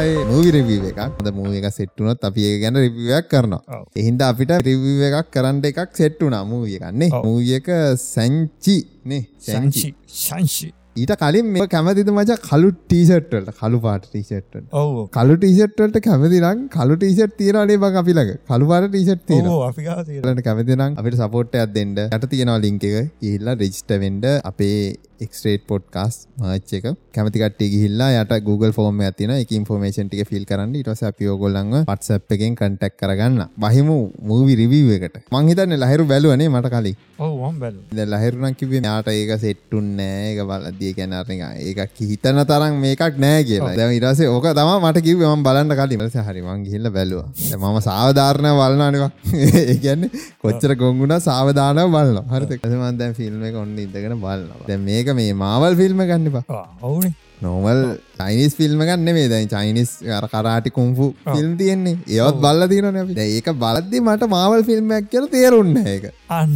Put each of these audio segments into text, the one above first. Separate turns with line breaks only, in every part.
ආවේ movie review එකක්. හොඳ මූවි එකක් සෙට් වුණොත් අපි ඒක ගැන රිවිව් එකක් කරනවා.
ඔව්.
ඒ හින්දා අපිට රිවිව් එකක් කරන්න එකක් සෙට් වුණා මූවි එකක් නේ.
ඔව්.
මූවි එක සැන්චි නේ.
ශංෂි ශංෂි
ඊට කලින් මේ කැමතිද මචං කළු ටී-ෂර්ට් වලට කළු පාට වලට.
ඔව්
කළු ටීෂර්ට් වලට කැමති නම් කළු ටීෂර්ට් තියනවා නේ බං අපි ළඟ. කළු පාට ටීෂර්ට් තියෙනවා.
අපි ගාව තියෙන
ඔයාලට කැමති නම් අපිට සපෝට් එකක් දෙන්න. යට තියෙනවා link එක. ගිහිල්ලා register වෙන්න අපේ එක්ස්ට්‍රේට් පොඩ්කාස්ට් මර්ච් එක. කැමති කට්ටිය ගිහිල්ලා යට Google form එකක් තියෙනවා. ඒකේ information ටික fill කරන්න. පස්සේ අපි ඕගොල්ලන්ව WhatsApp එකෙන් contact කරගන්න. බහිමු movie review එකට. මං හිතන්නේ ලහිරු බැලුවා නේ මට කලින්.
ඔව් මම බැලු
දැන් ලහිරු නම් කිව්වේ මෙයාට ඒක සෙට් උන්නේ නෑ. කියන්නේ අර නිකන් ඒක හිතන තරම් මේකක් නෑ කියලා. ඊට පස්සේ ඕක තමයි මට කිව්වේ මම බලන්න කලින්. ඊට පස්සේ හරි මං ගිහිල්ලා බැලුවා. මම සාවධාරණව බලනවානේ මං. ඒ කියන්නේ කොච්චර ගොංගුණා සාවධානව බලනවා. හරිද? ඊට පස්සේ මම දැන් ෆිල්ම් එක ඔන්න ඉඳගෙන බලනවා. දැන් මේක මේ මාවල් ෆිල්ම් ගන්න එපා.
ඔවුනේ
නෝමල් චයිනිස් ෆිල්ම් ගන්න නෙමේ දැන් චයිනිස් කරාටි කුම්ෆු ෆිල්ම් තියෙන්නේ. ඒවත් බලලා. දැන් ඒක බලද්දි මට මාවල් ෆිල්ම් එකක් කියලා තේරුන්නේ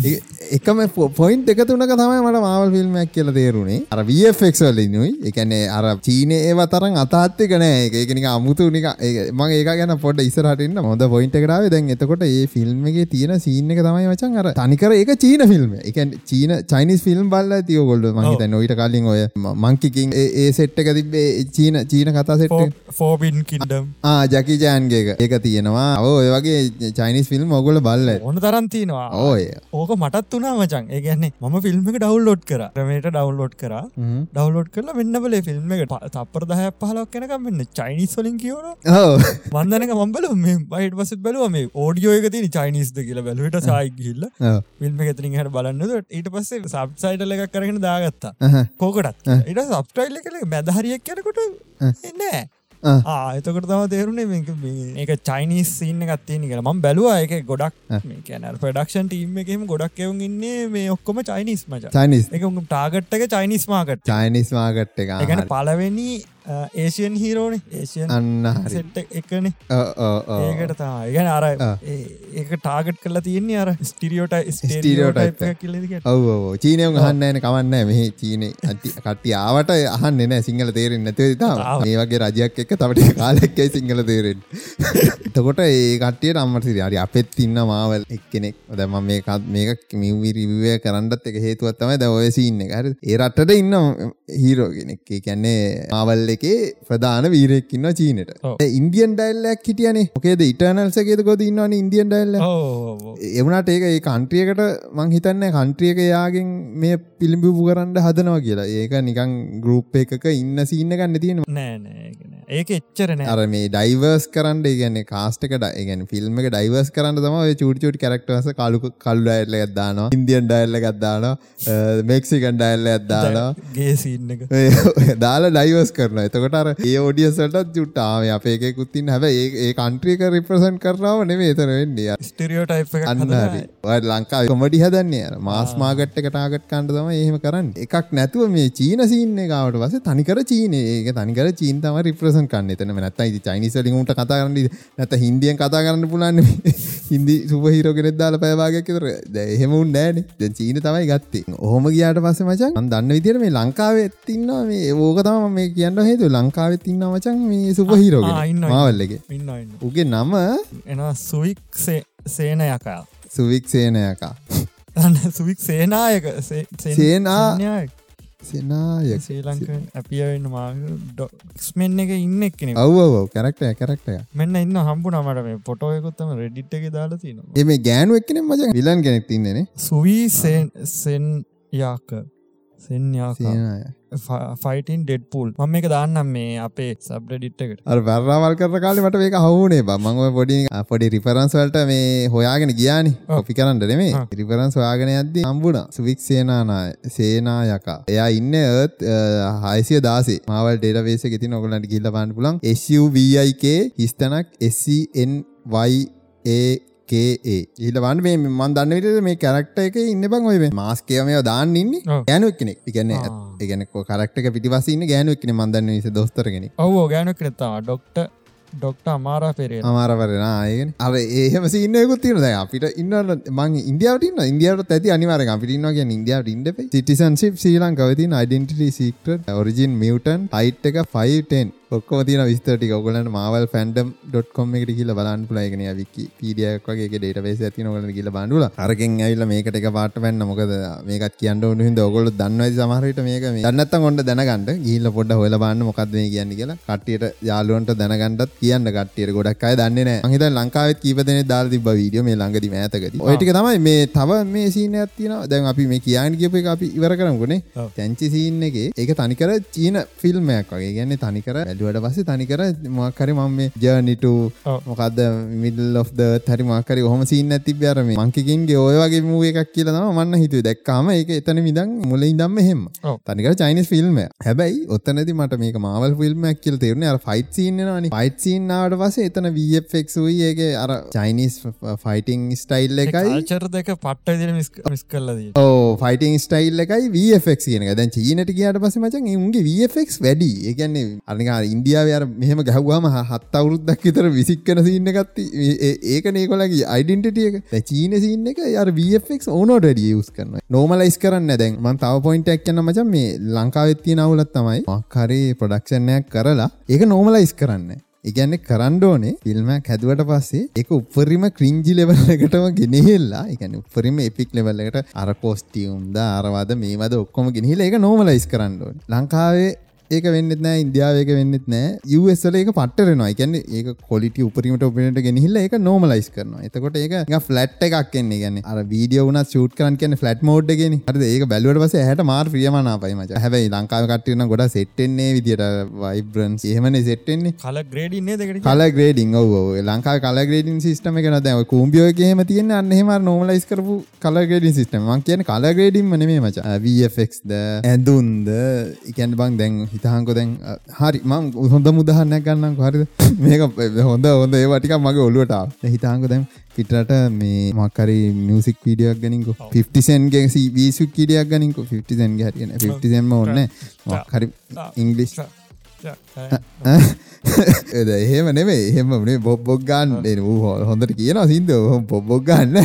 ඒ- එකම පොයින්් එක තුනක තමයි මට මාවල් ෆිල්ම්මක් කියල තේරුණේ අර වෆෙක් වලිනුයි. එකනේ අර චීනය ඒව තරන් අතාත්තික නෑ එක එකනික අමුතු නික මං ඒක ගැන පොඩ ඉස්සරහටන්න හොඳ පොයින්ට කරාව දැන් එතකොට ඒ ෆිල්ම්ගේ තියෙන සීන එක තමයි මචන් අර තනිකර ඒක චීන ෆිල්ම් එක චීන චයිනිස් ෆිල්ම් බල්ල තියෝ ගොල්ඩ මහිත නොයිට කලින් ඔය මංකිකින් ඒ සෙට්ට එක තිබේ චීන චීන කතා සෙට්ට
ෆෝබින් කින්ඩම්
ආ ජකි ජෑන්ගේ ඒක තියෙනවා. ඔය වගේ චයිනිස් ෆිල්ම් ඔගොල බල්ල.
ඕන තරන් තියෙනවා.
ඕය
ඕක මටත් වනා මචන් ඒ ගැන්නේ ම ෆිල්ම් එක ඩවල්ලෝඩ් කර. රමට ඩවල්ලෝඩ් කර. ඩවලෝඩ් කරලා වෙන්න බල ෆිල්ම් එක ත- තප්පර දහ පහලක් කෙනකම් වෙන්න චයිනිස් වලින් කියවන වන්දනක මම්බල මේ බයිට පසත් බලුව මේ ඕඩියෝ එක තින චයිනිස්ද කියලා බැලුවට සායිගිල්ල
ඔව්.
ෆිල්ම් එකතරින් හට බලන්නද ඊට පස්සේ සබ්සයිටල එකක් කරගෙන දාගත්තා. කෝකටත්. ඉට සබ්ටයිල්ල කළ මැදහරියක් කියනකොට නෑ.
අ.
ආතකට තම තේරුණේ ඒක චයිනිස් සින්න ගත්තියනි කියලා. ම බැලවා එක ගොඩක් කැන ප්‍රඩක්ෂන් ටීම් එකම ගොඩක් එවුන් ඉන්නේ මේ ඔක්කොම චයිනිස් මච.
චයිනිස්
එක ටාගට්ටක චයිනිස් මාකට
චයිනිස් මාගට් එක
එකන පලවෙනි ඒසියන් හීරෝන ඒසියන්
අන්න
සෙට් එකන. ඒකට තා ඉගැන අර. ඒ- ඒක ටාගට් කරලා තියන්නේ අර ස්ටිරියෝටයි
එක.
කිලදිකට
ඔව් ඔව් ඔව්. චීනයම අහන්න නෑනේ කවන්න මෙහි චීනේ අති කට්ටිය ආවට අහන්නේ නෑ සිංහල තේරෙන්නේ නැතුව
ආව.
මේ වගේ රජයක් එක්ක තව ටික කාලෙකයි සිංහල තේරෙන්නේ? එතකොට ඒ කට්ටියට අම්මට සිරි. හරි අපෙත් ඉන්න මාවල් එක්කෙනෙක්. දැන් මම මේක රිවිව් එක කරන්නත් එක ඔය සීන් එක. ඒ රටට ඉන්න හීරෝ කෙනෙක්. ඒ කියන්නේ මාවල් එකේ ප්‍රධාන වීරයෙක් ඉන්නවා චීනෙට. ඉන්දියන් ඩයිල්ලයක් හිටියනේ. මොකේද? ඉටර්නල්ස් එකේද කොහොද ඉන්නවනේ ඉන්දියන් ඩයිල්ලක්
ඕ
එවනට ඒක ඒ කන්ට්‍රියකට මං හිතන්න කන්ට්‍රියක යාගෙන් මේ පිළිබිපු කරන්න හදනවා කියලා. ඒක නිකං ගරුප් එකක ඉන්න සින්න ගන්න තියෙන
නෑ නෑ ඒක නෑ. ඒක එච්චර නෑ.
අර මේ ඩයිවර්ස් කරන්න ගන්න කාස්ටක ඩයිගැන ෆිල්ම් එක ඩයිවර්ස් කරන්න තම චුට චුට කරක්ටවස කලු කල්ු ඩයිල්ල ගත්දානවා ඉන්දියන් ඩයිල්ල ගත්දානවා මෙක්සිකන් ඩයිල්ල ඇත්දානවා
ගේ සින්න එක.
දාලා ඩයිවර්ස් කරන එතකොට අර ඒ ෝඩියසට චුට්ටාම අපේ කුත්තින් හැබ ඒ කන්ට්‍රියක රිප්‍රසන්් කරනාව නෙවේ එතන වෙන්නේ.
ස්ටිරියෝටයිප් එක
අන්න හරි. ඔය ලංකා කොමඩි හදන්නේ මාස් මාගට් එක ටාගට් කන්ඩ තම එහෙම කරන්න. එකක් නැතුව මේ චීන සින්න කාවට පස තනිකර චීන. ඒක තනිකර චීන් තම රිප්‍රසන් කන්න එතන නැත්තයි චයිනිසලින් උන්ට කතා කරන්න නැත හින්දියන් කතා කරන්න පුලන්න හින්දි සුපහිරෝගෙනෙත් දාලා පැවාගයක් තර එහෙම උන් නෑන දැ චීන තමයි ගත්තේ. ඔහොම ගියාට පස මචන් දන්න විදිර මේ ලංකාවෙත් තින්නවා මේ. ඕක තම මේ කියන්න හේතු ලංකාවෙත් ඉන්න මචන් මේ
ඉන්නවා,
මාවල්ලගේ උගේ නම?
එනවා සුවික් සේ- සේන යකා
සුවික් සේනයකා.
සුවික් සේනායක.
සේනා-
සේනායක.
සෙනාය
ශ්‍රී ලංකන් ඇපියවෙන්න මා ඩොක්ස්මෙන් එක ඉන්න එක්කෙන
ඔව් කරක්ටය කරක්ටය
මෙන්න ඉන්න හම්බු නමට මේ පොටෝයකොත්තම රෙඩිට් එක දාලා තිනවා
එම ගෑනු එක්කන මච විලන් කෙනෙක් තින්නේනේ.
සුවී සෙන් යාක ෆයිටන් ඩෙඩ් පූල් මම එක දාන්නම් මේ අපේ සබ්‍රඩිට්කට
අර වැරවල් කර කාල මට මේක හවුනේ බමං ඔය පොඩි පොඩි රිෆරන්ස් වලට මේ හොයාගෙන ගියානි. අපි කරන්න නෙමේ
ආ.
රිෆරන්ස් හොයාගෙන යද්දි හම්බුණා. සුවික් සේනානාය සේනායකා. එයා ඉන්න ඒත් හයිසිය දාසේ මාවල් ඩේටබේස් එකේ තියෙන ඔයගොල්ලන්ට ගිහිල්ලා බලන්න පුළුවන්. SUVIK හිස්තනක් SCNYA කේ වන්න මේ මන් දන්න විට මේ කැරක්ට එක ඉන්න බං ඔය මාස්කයමය දාන්න ඉන්න. ගෑනුවක් කෙනෙක් ඉගන්න. ඉගන කරක්ට පිටිවසන්න ගෑනුවක් කෙන මන්දන්න විස දොස්තරගෙන
ඔවෝ ගෑනු කරෙත්තා ඩොක්ට ඩොක්ට අමාරා පෙරේ
අමාරවරෙන ආයගෙන අර ඒහම සින්නයකුත් දැන් අපිට ඉන්න මං ඉන්දියාවට ඉන්න ඉන්දියාවට ඇති අනිවාරෙන් අපිට ඉන්නවා කියන්නේ ඉන්දියාවට සිටිසන්ෂිප් ශ්‍රී ලංකාවේ තියෙන identity secret origin mutant height එක 510 ඔක්කොම තින විස්තටික ඔගලන් මවල් ෆැන්ඩම්.කොම් එකට කියල බලන්න පුලයිගෙන විකි පීඩියක් වගේ ඩේට වේස ඇති නොල කියල බඩුල අරකින් ඇල්ල මේකට එක පාට පැන්න මොකද මේකත් කියන්න ඕනු හිද ඔගොල දන්නවයි සමහරට මේක දන්නත්ත ගොඩ දැනගන්නට ගීල්ල පොඩ හොල බන්න මොකක්ද කියන්න කියලා. කට්ටියට යාලුවන්ට දැනගන්නත් කියන්න කට්ටියට ගොඩක් අය දන්නේ හිත ලංකාවත් කීපදන දාල් තිබ වීඩියෝ මේ ළඟදි ඇතකද ඔයටික තමයි මේ තව මේ සීන ඇතින දැන් අපි මේ කියන්න කියප අපි ඉවර කරමුණේ තැංචි සීන් එක. ඒක තනිකර චීන ෆිල්ම්මයක් වගේ. ගැන්නේ තනිකර ඇඩුවට පස්සේ තනිකර මක්කර මම මේ ජර්නිට මොකක්ද මිල් ඔෆ් හරි මක්කර හොම සීන් ඇති බැරම මංකින්ගේ ඔය වගේ මූ එකක් කියලනම මන්න හිතුව. දැක්කාම ඒක එතන විදන් මුල ඉදම්ම හෙම තනිකර චයිනිස් ෆිල්ම් හැබැයි ඔත්තනති මට මේක මාවල් ෆිල්ම්මක් කියල තේරුණ අර ෆයිට් සිීන්නනනි ෆයිට් සිීන්නාට පස එතන වෆෙක් වූ ඒගේ අර චයිනිස් ෆයිටිං ස්ටයිල් එකයි.
චර දෙක පට්ට මිස් කල්ලද
ඕ ෆයිටිං ස්ටයිල් එකයි වෆෙක් කියන දැන් චීනට කියට පස මචන් උන්ගේ වෆෙක් වැඩි. ඒගන්නේ අනිකා ඉන්දියාව අර මෙහම ගැහ්වාම හත් අවුරුද්දක් විතර විසික්කන සින්න ගත්ති ඒක නේකොලගේ අයිඩෙන්ටිටියක චීන සින්න එක යාර වෆෙක් ඕනෝට ඩිය යස් කරන්න නෝමලයිස් කරන්න දැන් මන් තව පොයින්ටක් කියන්න මචන් මේ ලංකාවෙත්තිය නවුලත් තමයි. මක්හරි ප්‍රඩක්ෂණයක් කරලා ඒක නෝමලයිස් කරන්න. ඉගැන්න කරන්ඩෝනේ ෆිල්ම හැදුවට පස්සේ එක උපරිම ක්‍රිංජි ලෙවල්ලකටම ගෙනහෙල්ලා එකන උපරිම එපික් ලෙවල්ලකට අර කෝස්ටියුම්ද අරවාද මේවද ඔක්කොම ගෙනහිල එක නෝමලයිස් කරන්නඩුවන් ලංකාවේ ඒක වෙන්නෙත් නෑ ඉන්දියාවක වෙන්නෙත් නෑ. යුස්ල එක පටරනවා එකන්න ඒක කොලිට උපරීමට ඔපනට ගෙනහිල්ල එක නෝමලයිස් කරනවා. එතකොට ඒක ෆලට් එකක් කියන්නේ ගැන අර වීඩියෝ වන ෂූට් කරන් කියන ෆලට් මෝඩ් ගෙන හද ඒක බැලුවට පස හට මාර් ප්‍රියමනාපයි මච. හැබයි ලංකාව කටයන ගොඩ සෙට්ටෙන්නේ විදිට වයිබරන්ස් එහෙමන සෙට්ටෙන්නේ
කල ග්‍රේඩින්නේ දෙකට
කල ග්‍රේඩිං ඔව ලංකා කල ග්‍රේඩින් සිස්ටම එක දැව කූම්බියෝ හෙම තියන්න අන්නහෙම නොමලයිස් කරපු කල ග්‍රේඩින් සිස්ටම න් කියන කල ග්‍රේඩින් නේ මච. වFක්ද ඇඳුන්ද එකන් බං දැන් හිතහන්කො දැන් හරි මං හොඳ මුදහන්නක් ගන්න හරිද? මේක හොඳ හොඳ ඒවටික මගේ ඔලුවට හිතාංක දැම් පිටට මේ මක්කරි මියසික් වීඩියක් ගනික 50සන්ගේ වීසු කිඩියක් ගනික 50සන්ගේ හරින 50සෙන්ම ඔන්න මක්හරි ඉංගලිෂ් එද එහෙම නෙවේ එහෙම නේ බොබ්බොක් ගන්න. හොඳට කියන සිින්ද පොබ්බොක් ගන්න.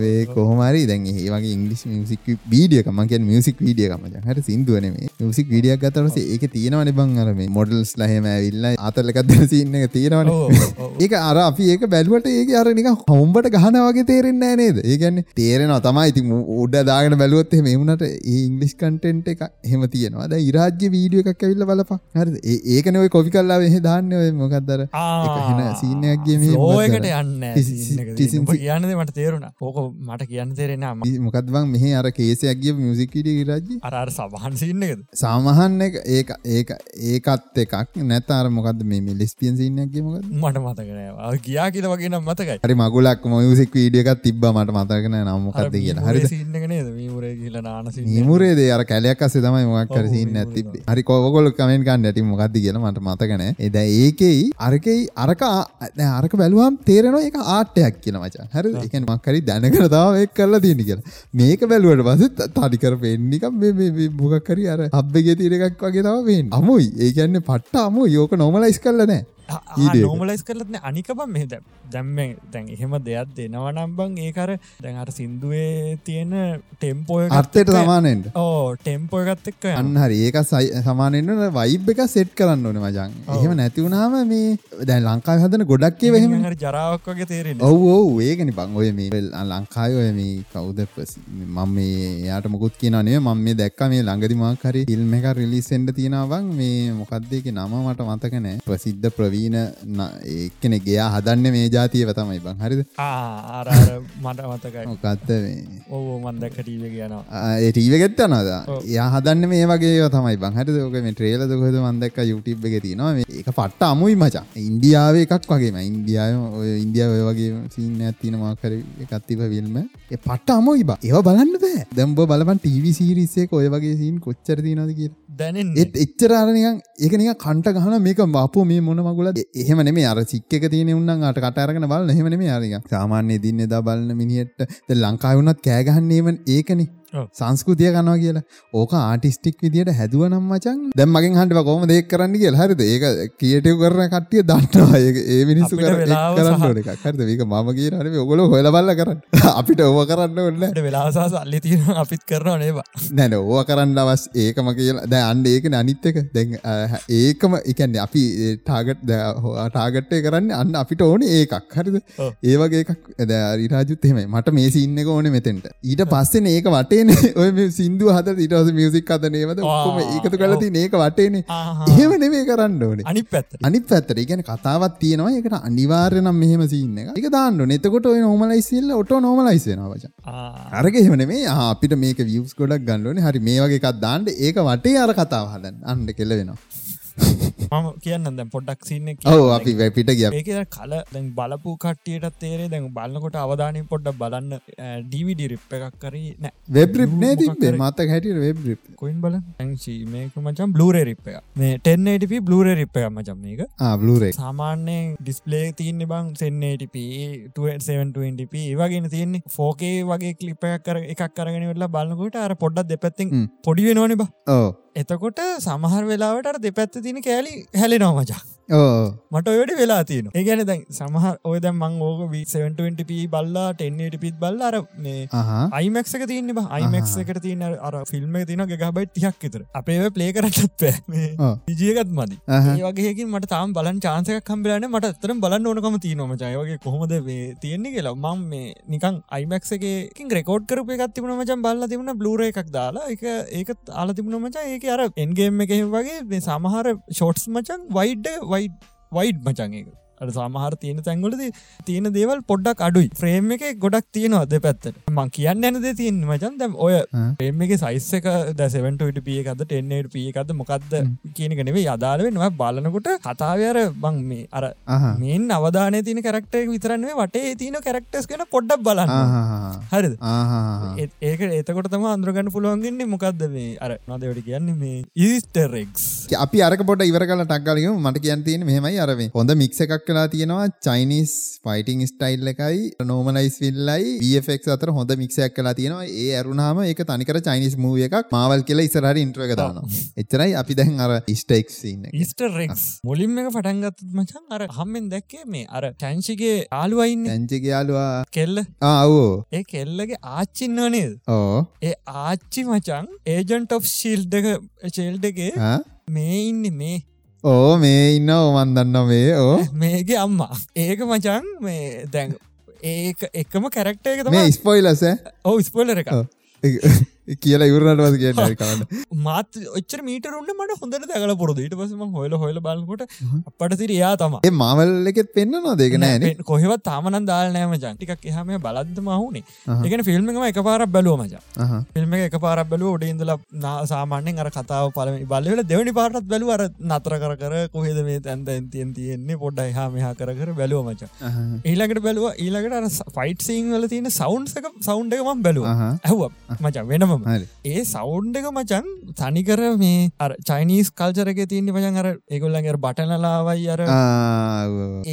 වේ කොහමරි දැන් ඒ වගේ ඉංගලිස් මියසික් වීඩියකම කිය මියසික් වීඩියකම හට සිින්දුවන මේ මියසික් වීඩියක් ගතරස ඒක තියෙනවන බං අර මේ මොඩල්ස් ලහෙම ඇවිල්ල අතරලකත් සින්න එක තියෙනවන ඒක අර අපි ඒක බැලුවට ඒක අරනික හොම්බට ගහන වගේ තේරෙන්නේ නේද? ඒගැන්න තේරෙනවා තමයි. ඉති උඩ දාගෙන බැලුවොත් මෙමුණට ඉංගලිස් කටෙන්ට් එක හෙම තියෙනවා. ද ඉරාජ්‍ය වීඩිය එකක් ඇවිල්ල බලපා හරි ඒකන ඔය කොපි කල්ලා වෙහ දාන්න ඔය මොකක්දර හෙන සීනයක්ගේ
ඒකට යන්න කියන්නද මට තේරුණ. ඕක මට කියන්න තේරෙන
මොකක්වන් මෙහ අර කේසයක්ගේ මියසිකිට රජ
අර සබහන් සින්නකද
සාමහන්න ඒක ඒක ඒකත් එකක්. නැතර මොකද මේ ලෙස්පියන් සින්නක්ගේ මොක
මට මතකන කියා කියල වගේ නම් මතකයි.
හරි මගුලක් මයසික් වීඩියකත් තිබ මට මතකන නම්මොකක්ද කියලා. හරි නිමුරේදේ අර කැලයක් අසේ තමයි මොක්කර සින්න ඇතිබේ හරි කෝගොල කමෙන් ගන්න ඇති මොකක්ද කියලා මට මතකන එද ඒකෙයි අරකෙයි අරක අරක බැලුවම් තේරෙනවා එක ආටයක් කියන මචා. හරි? එක මක්කරි දැනකරතාව එක් කරලා තියෙන කියලා. මේක බැලුවට පස තඩිකර පෙන්නික බුගක්කරි අර අබ්බගේ තිරකක් වගේ තව වෙන් අමුයි. ඒකන්න පට්ට අමු යෝක නොමලයිස් කරලනෑ
නෝමලයිස් කරලත්න අනිකබ මෙද දැම්ම දැන් එහෙම දෙයක් දෙනවනම්බං ඒකර දැන්හට සින්දුවේ තියෙන ටෙම්පෝය
අර්ථයට සමානෙන්ට
ඕ ටෙම්පෝයගත් එක්ක
අන්න හරි. ඒක සමානෙන්ට වයිබ් එක සෙට් කරන්න ඕන මජන් එහෙම නැතිවුණාම මේ දැන් ලංකාව හදන ගොඩක්ේ වෙහෙම
ජරාවක් වගේ තේරෙන
ඔව ඒගනි බං. ඔය මේ ලංකාය ඔය මේ කවුද මම මේ යාට මුකුත් කියනේ මම මේ දැක්ක මේ ළඟදිමක් හරි ෆිල්ම් එක රිලිසෙන්ඩ තියෙනවන් මේ මොකක්දේක නම මට මතකනෑ ප්‍රසිද්ධ ප්‍රවී ප්‍රවීණ ඒකන ගයා හදන්න මේ ජාතියව තමයි බං. හරිද?
මට මතකයි.
මොකත්ත
ඕ මන්දක් ටීව කියනවා
ඒටීව ගෙත්තනද යා හදන්න මේ වගේ තමයි බං. හට ෝක මේ ට්‍රේල දොකද මන්දක් යුටබ් එක තිනවා ඒක පට්ට අමුයි මචා. ඉන්දියාව එකක් වගේම. ඉන්දියාව ඔය ඉන්දියාව වගේ සිීන්න ඇත්තින මාකර එකත්තිව විල්ම පට්ට අමුයි බා. ඒව බලන්න බෑ. දැම්බ බලපන් ටීවි සීරිස්සේ ඔය වගේ සීන් කොච්චර තිනද කිය
දැන
එච්චරාරනිකන් ඒකනික කන්ට ගහන මේක බාපෝ මේ මොන මගුල එහෙම නෙමේ අර සික්ක තියන උන්න අට කටරගෙන බල හෙමන මේ ආරික සාමාන්‍ය දින්න දා බලන්න මිනිියට ලංකාවුනත් කෑගහන්නේවන් ඒකනේ. සංස්කෘතිය කනවා කියලා. ඕක ආටිස්ටික් විදිට හැදුව නම් මචන් දැම් මගින් හන්ට කොම දෙක් කරන්න කිය හරිද? ඒක කියටව කරන කට්ටිය දන්නවා. ඒ මිනිස්සු කරන්න
සහ-
ඕන එකක්. හරිද? ඒක මම කිය හරි ඔගොල හොල බල්ල කරන්න. අපිට ඕව කරන්න ඔන්න
වෙලාසා සල්ලි තියෙන අපිත් කරනවා නේවා
නැන ඕව කරන්න අවස් ඒකම කියලා දැ අන්ඩ ඒක අනිත්තක අ, ඒකම එකන්න අපි ටාගට් ටාගට්ටය කරන්න අන්න අපිට ඕන ඒකක්. හරිද. ඒවගේ එකක්. රිරාජුත් එහෙමයි. මට මේ සින්න ඕන මෙතෙන්ට. ඊට පස්සෙන ඒක වටේන. ඔය සිින්දු හද ඉටස මියසික් අද නේවද ඔක්කොම
ආ,
ඒකතු කලති ඒක වටේනේ. එහෙම නෙවේ කරන්න ඕනේ.
අනි පැත්තට.
අනි පැත්තර ගැන කතාවත් තියෙනවා. එකට අනිවාර්යනම් මෙහෙම සින්න එක දාන්න නෙතකොට ඔය නොමලයිසිල්ල ඔට නොමලයිසෙන වච අරග එහෙමන මේ අපිට මේක වියස් ගොඩක් ගන්නලන හරි මේ වගේ එකක් දාන්ට ඒක වටේ අර කතාව හදන්න. අන්ඩ කෙල්ල වෙනවා
මම කියන්න දැන් පොඩ්ඩක් සින්න
ඔව අපි වැපිට ගිය.
ඒක කල දැන් බලපු කට්ටියට තේරේ දැන් බලන්නකොට අවධානය පොඩ්ඩ බලන්න ඩීවිඩි රිප් එකක් කරී නෑ.
වෙබ්‍රිප් නේ
මොකක්
තිබේ
කරේ?
මත හැටියට වෙබ්‍රිප්
කොයින් බල ඇංචි මේක මචම් බ්ලූරේ රිප් එක මේ ටෙන්නටප බ්ලූරේ රිප් එක මචම් මේක.
බ්ලරේ
සාමාන්‍යයෙන් ඩිස්පලේ තියන්න බං සෙන්නටප 720p ඒවගෙන තියන්නේ ෆෝකේ වගේ කලිප කර එකක් කරගෙන වෙලා බලන්නකොට අර පොඩ්ඩක් දෙපැත්තිෙන්. පොඩි වෙනවන බා.
ඕ
එතකොට සමහර වෙලාවට අර දෙපැත්ත තින කෑලි හැලෙනවා මචා.
ඕ
මට ඔයට වෙලා තියෙන ඒගැන දැන් සමහර ඔය දැම් මං ඕක 720p බල්ලා 10 පිත් බල්ල අර මේ අයිමක්ක තියන්න අයිමක් එකට තියන අර ෆිල්ම් තින ගබයි තියක් විතර. අපේ ප්ලේ කරටත්. විජයගත් මදි.
අහා.
ඒ වගේකින් මට තාම් බලන් චාන්සයක් කම්බලන මට අතරම් බලන්න ඕනකම තියනොම ජයවගේ කොහොමද වේ තියෙන්නේ කියලා. මං මේ නිකන් අයිමක්සකින් රෙකෝඩ් කරප එකත් තිබුණ මචන් බල්ල තිබුණ බ්ලර එකක් දාලා. එක ඒකත් ආල තිබුණ මචා. ඒක අර එන්ගේම් එක වගේ සමහර ෂෝට්ස් මචන් වයිඩ් වයිඩ් වයිඩ් මචන් ඒක අට සමහර තියෙන තැන්ගොලද තියෙන දේවල් පොඩ්ඩක් අඩුයි. ෆ්‍රේම් එක ගොඩක් තියෙනවා දෙ පැත්තට මං කියන්න ඇනද තියන්න මචන් දැම් ඔය. ෆ්‍රේම් එක සයිස් එක දැසවට පිය එකද ටෙන්නට පිය එකද මොකක්ද කියනක නෙවේ අදාලවෙනවා බලනකොට කතාවර බං මේ අර මේන් අවධානය තින කරක්ටය විතරන්නේ වටේ තියන කරක්ටස් කෙන පොඩ්ඩක් බලන්න. ඒ- ඒක එතකොට තම අන්ද්‍රගන්න පුළුවන්ගන්නේ මොකක්ද මේ? අර නොදවට කියන්නේ මේ ඊස්ටරෙක්ස්
අපි අරක පොට ඉවර කල ටක්ගලක මට කියන් තියෙන මෙහමයි. අරවේ හොඳ මික්ස එකක් කලා තියෙනවා චයිනිස් ෆයිටිං ස්ටයිල් එකයි නෝමලයිස් විල්ලයි බක් අතර හොඳ මික්ෂයක් කලා තියෙනවා. ඒ ඇරුණාම ඒක තනිකර චයිනිස් මූ එකක් මාවල් කියලා ඉසරහට ඉන්ට්‍රක දානවා. එච්චරයි අපි දැන් අර ස්ටෙක්සින්න
ඊස්ටරෙක්ස් මුලින්ම එක පටන්ගත් මචන් අර හම්මෙන් දැක්කේ මේ අර ටැන්සිගේ ආලුවයින්න
තැංචික යාලවා
කෙල්ල.
ආවෝ
ඒ කෙල්ලගේ ආච්චින්නවනේද
ඕ.
ඒ ආච්චි මචන් ඒජන්ට ඔෆ් ශිල්් එක චෙල්ඩගේ? මේ ඉන්න මේ
ඕ මේ ඉන්න ඕමන් දන්න මේ ඕ.
මේගේ අම්මා. ඒක මචන් මේ දැන් ඒක එකම කැරක්ට එක
මේ ස්පොයිලස
ඔව ස්පොලර එක
කියලා ඉවරනට වස කියන්න කවන්න.
මාත් ඔච්චර මීටරුන්න මට හොඳට දැකල පුරද. ඊට පසම හොල හොල බලකොට අපට තිර එයා තම
ඒ මවල් එකෙත් පෙන්න්න නොදේක නෑන
කොහෙවත් තාමනන් දාල් නෑම ජන්ටිකක් එහම බලද්ද මහුණේ. එකන ෆිල්ම් එකම එක පාරක් බැලුව මච. ෆිල්ම් එක පාරක් බැලුව ඩ ඉඳල සාමාන්‍යෙන් අර කතාව පලම බලවල දෙවනි පාටත් බැලුව. අර නතර කර කර කොහෙද මේ තැන්ත ඇතියෙන් තියෙන්නේ? පොඩ්ඩ එහා මෙහා කර කර බැලුව මච. ඊළඟට බැලුව ඊළඟට අර ෆයිට් සීන් වල තියෙන සෞන්් එක සෞන්් එක මම් බැලුව. ඇහුව. මචන් වෙනම
හරි.
ඒ සෞන්් එක මචන් තනිකර මේ අර චයිනීස් කල්චරක තියන්නේ මචන් අර ඒගොල්ලන්ගේ බටනලාවයි අර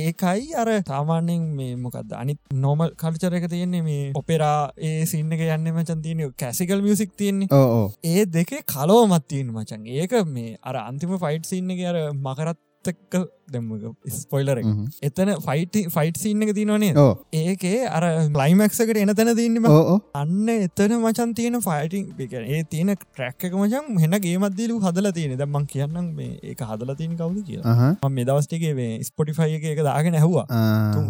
ඒකයි අර සාමාන්‍යෙන් මේ මොකක්ද අනිත් නෝමල් කල්චරක තියෙන්නේ මේ ඔපෙරා ඒ සින්න එක යන්න මචන් තියෙන කැසිකල් මියසික් තියෙන්නේ.
ඕ
ඒ දෙකේ කලෝමත් තියෙන මචන්. ඒක මේ අර අන්තිම ෆයිට් සින්න එක අර මකරත් එක්ක දෙම ස්පොයිලර එක. එතන ෆයිට ෆයිට් සින්න එක තිනවනේ ඒකේ අර ලයිමක්සකට එන තැන තින්නම අන්න එතන මචන් තියෙන ෆයිටිං ඒ තියෙන ට්‍රැක් එක මචන් හෙන ගේමත්දීලු හදල තියෙන දම්මන් කියන්නම් මේ ඒක හදල තියෙන කවුද කියලා. ම දවස්ටිගේ මේ ස්පොටිෆයි එක එක දාගෙන ඇහවා.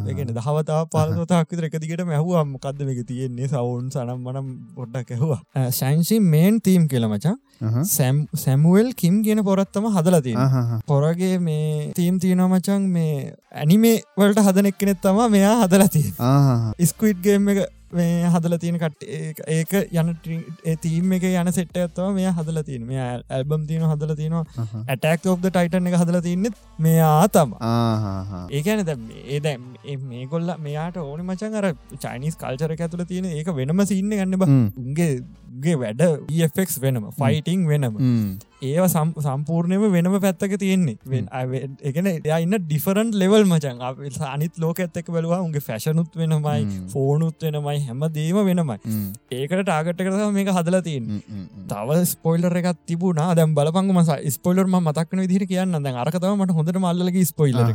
ඒගෙන දහවතා පාලතාක් විතර එක දිගට මැහවා මොකක්ද මේක තියෙන්නේ? සවුන් සනම් මනම් පොඩ්ඩක් ඇහවා. ශයින්සි මේන් තීම් කියලමචා සැම් සැමුවල් කිම් කියන පොරත්තම හදලා තියෙන පොරගේ මේ තීම් තියෙන මචන් මේ ඇනිමේ වලට හදනෙක් කෙනෙත් තම මෙයා හදලා තිය ස්කවිට්ගේම් එක මේ හදල තියෙන කට ඒක යන තීම් එක යන සෙට්ට ඇත්තව මේ හදල තියන මේ ඇල්බම් තියන හදල තියෙනවා. ඇටක් ඔබ් ටයිටන් එක හදල තින්නෙත් මෙයා තම ඒකන දැ ඒ දැම් මේ කොල්ල මෙයාට ඕන මචන් අර චයිනිස් කල්චර ඇතුල තියෙන ඒක වෙනම සින්න ගන්න බ. උන්ගේ ගේ වැඩ ෆෙක්ස් වෙනම ෆයිටිං වෙනම. ඒවා සම්පූර්ණයම වෙනම පැත්තක තියෙන්නේ. එකන එයා ඉන්න ඩිෆරන්් ලෙවල් මචන්. අනිත් ලෝක ඇත්තක බලවා උගේ ෆැශනුත් වෙනමයි ෆෝනුත් වෙනමයි හැම දේම වෙනමයි. ඒකට ටාගට්ට කරහ මේක හදලා තියෙන් තව ස්පොයිලර එකත් තිබුණා. දැම් බලපංග මස ස්පොයිලර් ම මතක්න විදිර කියන්න දැන් අරකතව මට හොඳට මල්ලගේ ස්පොයිලර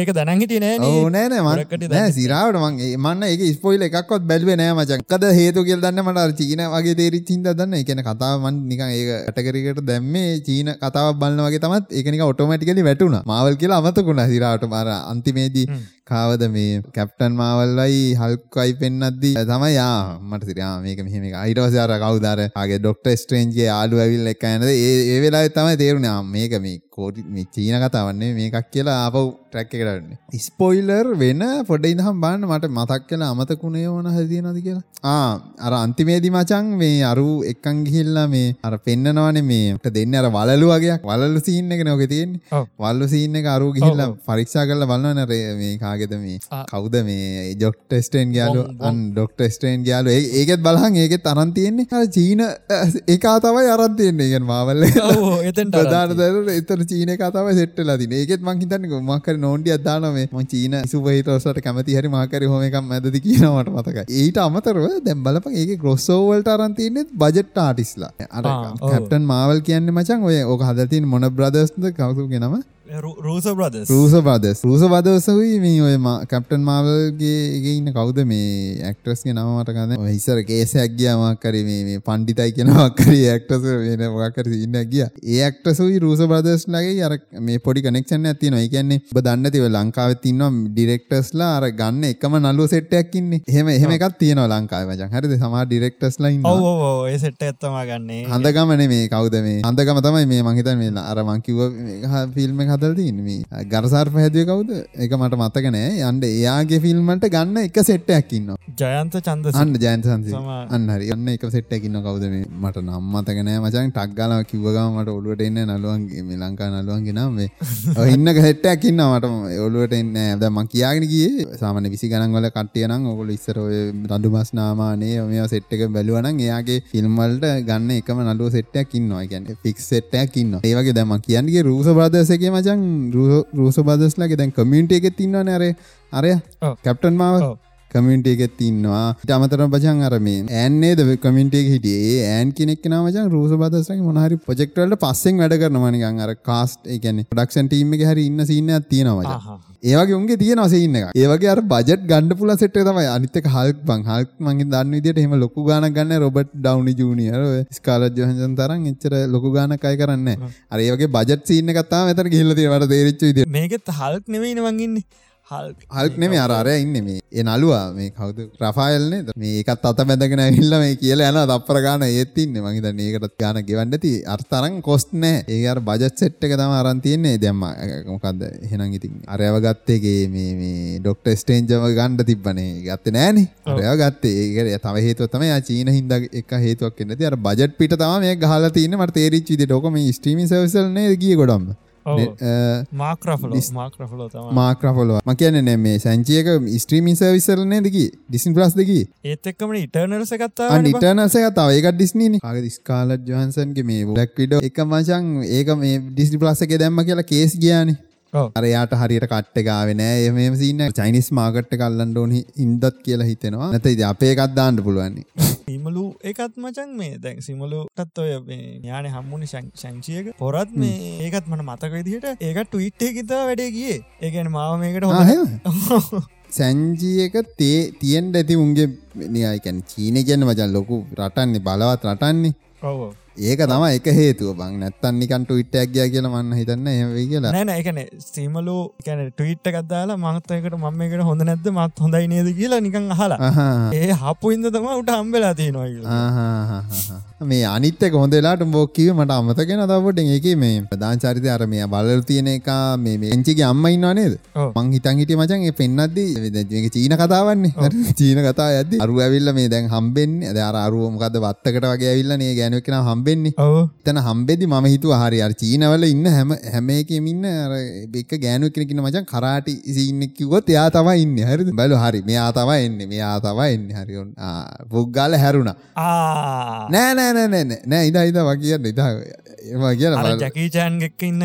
ඒක දැනගිට නෑ
ඕනෑන මකට සිරාවට මගේ මන්න එක ස්පොයිල එකක්කොත් බැල්වේ නෑ මචක්කද හේතු කියල් දන්න මට චීන වගේ තේරිච්චින්ද දන්න. එකන කතාවන් නික ඒ ඇටකරකට දැම් මේ චීන කතාව බලන්න වගේ තමත් ඒකනික ඔටෝමටිකලි වැටුණ. මවල් කියලා අමතකුණ හිරාට මර. අන්තිමේදී කාවද මේ කැප්ටන් මාවල්ලයි හල්කයි පෙන්න්නද්දී තමයි යා මට සිරයා මේක මෙහෙම අයිටවසයාර කවුදාර ආගේ ඩොක්ට ස්ට්‍රේන්ජගේ ආලු ඇවිල් එක ඇනද ඒ වෙලා තමයි තේරුණා මේක මේ කෝටි චීන කතාවන්නේ මේකක් කියලා ආපව් ට්‍රැක් එකටන්න ස්පොයිලර් වෙන පොඩ ඉදහම් බාන්න මට මතක් කියලා අමතකුණේ ඕන හැදියනද කියලා. ආ අර අන්තිමේදි මචන් මේ අරු එක්කන් ගිහිල්ලා මේ අර පෙන්න්නනවනේ මේට දෙන්න අර වලලු වගේයක්. වලලු සීන්න එක නොක තියෙන්නේ. වල්ලු සීන්න එක අරු ගිහිල්ලා පරීක්ෂා කරල බලන්න නර මේ කාගෙද මේ කවුද මේ ජොක්ට ස්ටේන් ගයාලු? අන් ඩොක්ට ස්ටේන් ගයාලු. ඒකෙත් බලහන් ඒකෙත් අරන් තියෙන්නේ. චීන ඒකා තමයි අරන් තියෙන්නේ. ගෙන් මාවල්ල ප්‍රධානතර එතර චීන කතාව සෙට්ටලා තින ඒකෙත් මංහිතන්න මක්කර නෝන්ඩිය අදානම ම. චීන සුපහිටෝසට කැමති හරි මාකර හොමකම් ඇද කියනවට මතක ඊට අමතරව දැම් බලප ඒක ග්‍රොස්සෝවල්ට අරන්තියනෙත් බජට් ආටිස්ලා අර කැප්ටන් මාවල් කියන්න මචන් ඔය ඕක හදතින් මොන බ්‍රදස්ද කවතු ගෙනම
රූස බ්‍රද
රූස බදස් රූස බදසවයි මේ ඔය කැප්ටන් මාවල්ගේ ඉන්න කවුද මේ ඇක්ට්‍රස්ගේ නමට ගන්න. හිසර කේසයක් ගියමක්කර මේ පණ්ඩිතයි කෙනවක්කර ඇක්ටස වෙන මොකර ඉන්න ගිය. ඒ ඇක්ටසුයි රූස බදස් ලගේ අර මේ පොඩි කනෙක්ෂන් ඇති නොයි කියන්නේ ඔබ දන්නතිව ලංකාව තින්නවා ඩිරෙක්ටස්ලා අර ගන්න එකම නල්ලුව සෙට්ටයක්කින්නේ එහෙම එහෙම එකක් තියෙනවා ලංකාව මචන් හරිද? සමා ඩිරෙක්ටස් ලයින්
සෙට්ට ඇත්තම ගන්නේ.
හඳගමන මේ කවුද මේ? හඳගම තමයි මේ මහිතන් මේ අර මංකිව ෆිල්ම් එක හදල් තින්න මේ ගරසාර් පැහැදිය කවුද? එක මට මතක නෑ. යන්ඩ එයාගේ ෆිල්ම්මට ගන්න එක සෙට්ටයක්කින්න
ජයන්ත චන්ද
අන්න ජයන්ත අන්න හරි. ඔන්න එක සෙට්ටකින්න කවුද මේ? මට නම් මතකනෑ මචන් ටක්ගල කිව්වගම මට ඔලුවට එන්න නලුවන්ගේ මේ ලංකා නලුවන්ගේ නම් මේ. ඉන්න හෙට්ටයක්කින්න මට ඔලුවට එන්න ඇද ම කියාගෙන ගිය සාමන විසි ගනන්වල කට්ටියනම් ඔකොල ඉස්සර රඩු මස් නාමානේ මේ සෙට් එක බැලුවනන් එයාගේ ෆිල්ම්වල්ට ගන්න එකම නලුව සෙට්ටයක් ඉන්නවා. ගැන ෆික් සෙට්ටයක් ඉන්න ඒවගේ දැම කියන්ගේ රූස බාදසගේ මචන් රූස බදස්ලගේ දැන් කමියන්ට එකෙත් ඉන්න නෑර අරය කැප්ටන් මාව කමියන්ට එකෙත් ඉන්නවා. අමතර පචන් අරමේ ඇන්නේද කමින්ටේ හිටියේ? ඇන් කෙනෙක් නමචන් රූස බදසගේ මොහරි පොජෙක්ටවලට පස්සෙන් වැඩ කරනවනිකන් අර කාස්ට් එකන ඩක්ෂන් ටීම එක හරි ඉන්න සින්න තියෙනවා ඒවගේ උන්ගේ තියෙන වසඉන්න එක ඒවගේ අර බජට් ගණඩ පුල සෙට තමයි. අනිතක හල්ක් බං. හල්ක් මගේ දන්න විදිට හෙම ලොකු ගාන ගන්න රොබට් ඩවනි ජනියර ස්කාල ජහජන් තරන් එච්චර ලොකු ගානකයි කරන්න අරඒගේ බජත් සින්න කතා මෙතර ගිල්ලති වට දේරච්ච
මේකත් හල්ක් නෙවෙයි නවගන්නේ
හල්ක් නෙම අරය ඉන්න මේ. ඒ නලුවා මේ කවුද? රෆායල්නේ මේ ඒකත් අත බැඳගෙන හිල්ල මේ කියල යන දප්පර ගාන ඒත්තින්න මහිත ඒකටත් ගාන ගෙවන්නති අර්තරන් කොස්ට නෑ ඒ බජත් සෙට් එක තම අරන්තියන්නේ දැම්ම මොකක්ද හෙනම් ඉතින් අරයව ගත්තේගේ මේ ඩොක්ට ස්ටේන්ජම ගණ්ඩ තිබ්බනේ. ගත්ත නෑනේ අරය ගත්තේ. ඒකට තව හේතුව තම චීන හින්ද එක හේතුවක් එන්නති අර බජට් පිට තම මේ ගහල තියන්න. මට තේරිච් විදි ඩොකම ස්ට්‍රීමි සවසල්නේ ගිය ගොඩම්ම
මාක්‍රෆල මාක්‍රෆලෝ
ම සංචියක ස්ත්‍රීමි සවිසරනේ දෙකි ඩිසින් ප්ලස් දෙකි
ඒත් එක්කම ඉටර්නල්ස කත්තා
ඉටර්නල්ස කතාව ඒක ඩිස්නීන ආග ස්කාලත් ජහන්සන්ගේ මේ ඩක් විඩ එක මචන් ඒක මේ ඩිස්ි ප්ලස් එක දැම්ම කියලා කේස් ගයානේ අරයාට හරියට කට්ට ගාවෙනෑ එම සින්න චයිනිස් මාගට්ට කල්ලන්න ඕනි ඉන්දත් කියලා හිතෙනවා. නැත ඉද අපේ එකත් දාන්න පුළුවන්නේ
සිමලු එකත් මචන් මේ දැන් සිමලුටත් ඔය යාන හම්මුණ ශංචියක පොරත් මේ ඒකත් මට මතක විදිහට ඒක ටවිට්ේ කිතා වැඩේ ගිය. ඒගැන මාව මේකට හො
සැන්ජියක තේ තියෙන් ඇති උන්ගේ නියයිකැන් චීන කියන්න මචන් ලොකු රටන්නේ බලවත් රටන්නේ ඒක තම එක හේතුව. බං නැත්තන් නිකන්ට විට්ටයක් ගිය කියලා මන්න හිතන්න ඒවෙයි කියලා.
නෑන එකන සීමලු කැන ටවිට්ට කත්දාලා මහත්තයකට මම එකට හොඳ නැද්ද මත් හොඳයි නේද කියලා නිකං අහලා. ඒ හපු ඉද තම උට හම්බෙලා තියෙනවා
මේ අනිත්තක හොඳලාට බෝක්කිව මට අමතගෙන දවට ඒක මේ ප්‍රධාන චරිත අර මේ බලල් තියෙන එක මේ මේංචිගේ අම්ම ඉන්නවා නේද? මං හිතන් හිටිය මචන් ඒ පෙන්න්නද්දී චීන කතාවන්නේ. චීන කතා ඇද අරු ඇවිල්ල මේ දැන් හම්බෙන් ඇද අර අරුවමකද වත්තකට වගේ ඇවිල්ල නේ ගැනවෙන හම්බෙන්නේ. තන හම්බෙදි ම හිතු හරි අර චීනවල ඉන්න හැම හැමේකම ඉන්න එක ගෑනු කෙනකින මචන් කරාටි සින්නකිවොත් එයා තම ඉන්න. හරි බලු හරි. මෙයා තම එන්න. මෙයා තම එන්න. හරිඋන් පුද්ගාල හැරුණ. නෑ නෑ නෑ ඉදා ඉදා වකියන්න ඉදා ඒවා කිය
ජැකීචෑන් එක්ක ඉන්න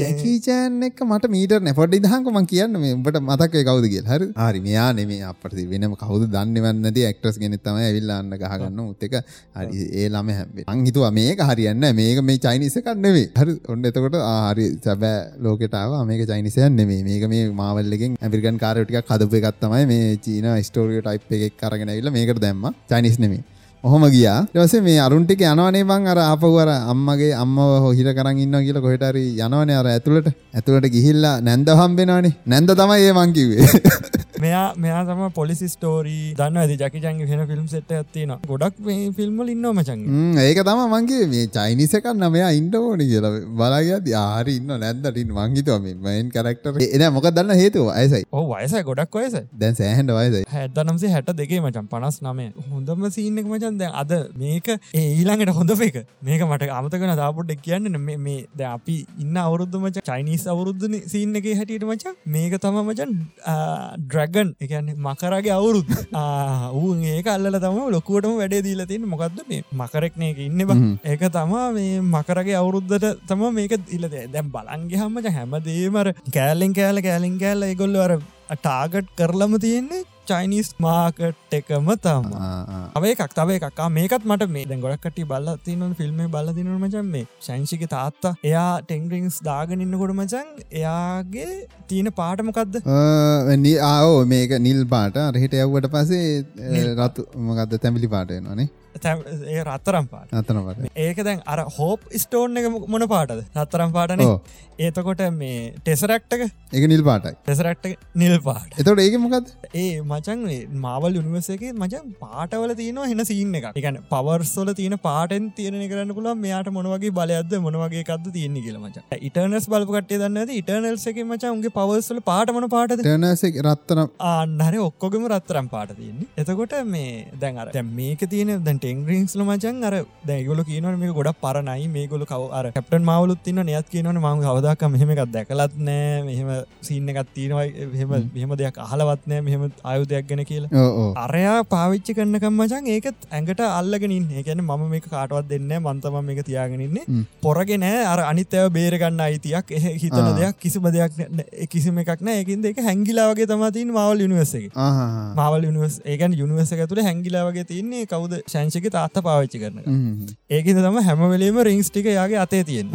ජැකීචෑන් එක මට මීට නැපොට ඉදහකම කියන්න. මේ උඹට මතකය කවුද කිය හරි. හරි මෙයා නෙමේ. අපට වෙනම කවුද දන්නවන්නද එක්ටස් ගෙනෙ තම ඇවිල්ලාන්න ගහගන්න උත්තක හරි ඒ ළම හැබේ අංහිතුව මේක හරියන්න මේක මේ චයිනිසකන්නෙවේ හරි. ඔන්න එතකොට ආරි සැබෑ ලෝකෙටාව මේක චයිනිසයන් නෙමේ. මේක මේ මාවල්ලකින් ඇමරිකන් කාරටික කදපය ගත්තමයි මේ චීන ස්ටෝරිය ටයිප් එකක් කරගෙන ඇවිල්ල මේකට දැම්ම. චයිනිස් නෙමේ ඔහොම ගියා. ඊට මේ අරුන්ටික යනවනේ බං අර ආපහු අර අම්මගේ අම්මව හිර කරන් ඉන්නවා කියලා කොහෙට හරි යනවනේ අර ඇතුළට. ඇතුළට ගිහිල්ලා නැන්ද හම්බෙනවනේ. නැන්ද තමයි ඒ මං කිව්වේ.
මෙයා මෙයා තම පොලිසි ස්ටෝරී දන්න ඇති ජකිචන්ගේ වෙන ෆිල්ම් සෙට් ඇත්තින ගොඩක් මේ ෆිල්ම්මල ඉන්න මචන්
ඒක තම මංගේ මේ චයිනිසකන්න මෙයා ඉන්ඩ ඕනි කියලා බලාගත් ආරි ඉන්න. නැන්දටින් මංගිතව මේ මයින් කරක්ටර එන මොක දන්න? හේතුව අයසයි
ඕ වයස ගොඩක් වයස
දැන් සෑහන්ඩ වයසයි.
හැදනම්සේ හැට දෙකේ මචන්. පනස් නමේ හොඳම සිීනෙක් මචන්. දැන් අද මේක ඒ ඊළඟට හොඳ එක. මේක මට අමතකන දාපොට්ට කියන්න. මේ ද අපි ඉන්න අවුරුද්ධ මච චයිනිස් අවුරුද්ධ සිීන්න එක හැටියට මචන්. මේක තම මචන් ඩ්‍රගන් එකන්න මකරගේ අවුරුත් ඌ ඒක අල්ල තම ලොකුවටම වැඩේ දීල තින් මොකක්ද මේ මකරෙක්න එක ඉන්න බ. ඒක තමා මේ මකරගේ අවුරුද්ධට තම මේක ඉල්ලද දැම් බලන්ගේ හම්මට හැමදේමර කෑලෙන් කෑල කෑලින් කෑල්ල එකොල්ල අර ටාගට් කරලම තියෙන්නේ චයිනිස් මාකට් එකම තම අවේ එකක් තව එකක්කා මේකත් මට මේ ගොඩක්ට බල්ල තිනන ෆිල්ම් බල දිනන මචන් මේ ශංෂික තාත්තා එයා ටෙන්ගරිංස් දාගනින්න කොට මචන් එයාගේ තියෙන පාටමකක්ද
ආෝ මේක නිල් පාට. අරහිට යව්වට පසේ රතු මකක්ද තැමිලි පාටයනනේ
ඒ රත්තරම් පාට.
අතනට
ඒක දැන් අර හෝප් ස්ටෝන් එක මොන පාටද? රත්තරම් පාටන ඒතකොට මේ ටෙසරක්ටක
එක? නිල් පාටයි.
ටෙසරක්ට නිල් පාට.
එතට ඒක මොකද
ඒ මචන් මාවල් උනිවසගේ මචන් පාටවල තියනවා හෙන සින්න එක එකන පවර්සොල තියන පාටෙන් තියන කරන්න පුල මෙයාට මොනවගේ බලයද මොනවගේ කද තියන්නේ කියල මච ඉටනස් බලපකට දන්න ඉටනල්ස එක මචා උන්ගේ පවර්සල පාටමන පාට
ටනස රත්තරම්
ආන්නහර ඔක්කොගම රත්තරම් පාට තියන්නේ. එතකොට මේ දැන් අර මේක තියෙන දැන් ටෙන්ග්‍රීන්ස්ල මචන් අර දැගොල කියනව මේ ගොඩ පරණයි. මේ ගොල කව අර කැප්ටන් මවලුත් තින්න නයත් කියනවන ම හවදක් මෙහෙම එකක් දැකලත් නෑ. මෙහෙම සින්න එකත් තියෙනවා. එහෙම මෙහෙම දෙයක් අහලවත් නෑ මෙහෙම ආයුදයක් ගැන කියලා. අරයා පාවිච්චි කරන්නකම් මචන් ඒකත් ඇඟට අල්ලගෙනින් ඒකැන මම මේ කාටවත් දෙන්න මන්තම මේක තියාගෙනන්නේ පොරගෙන අර අනිත්තව බේරගන්න අයිතියක්. එහ හිතන දෙයක් කිසිම දෙයක් කිසිම එකක් නෑ. ඒකින් දෙක හැංගිලාවගේ තමතින් මවල් යුනිවර්ස එක. මවල් යුනිවර්ස් ඒකන් යුනිවර්ස ඇතුළ හැංගිලාවගේ තින්නේ කවුද? ශංශක තාත්ත පාවිච්චි කරන ඒකද තම හැමවලීම රිංස් ටික යාගේ අතේ තියෙන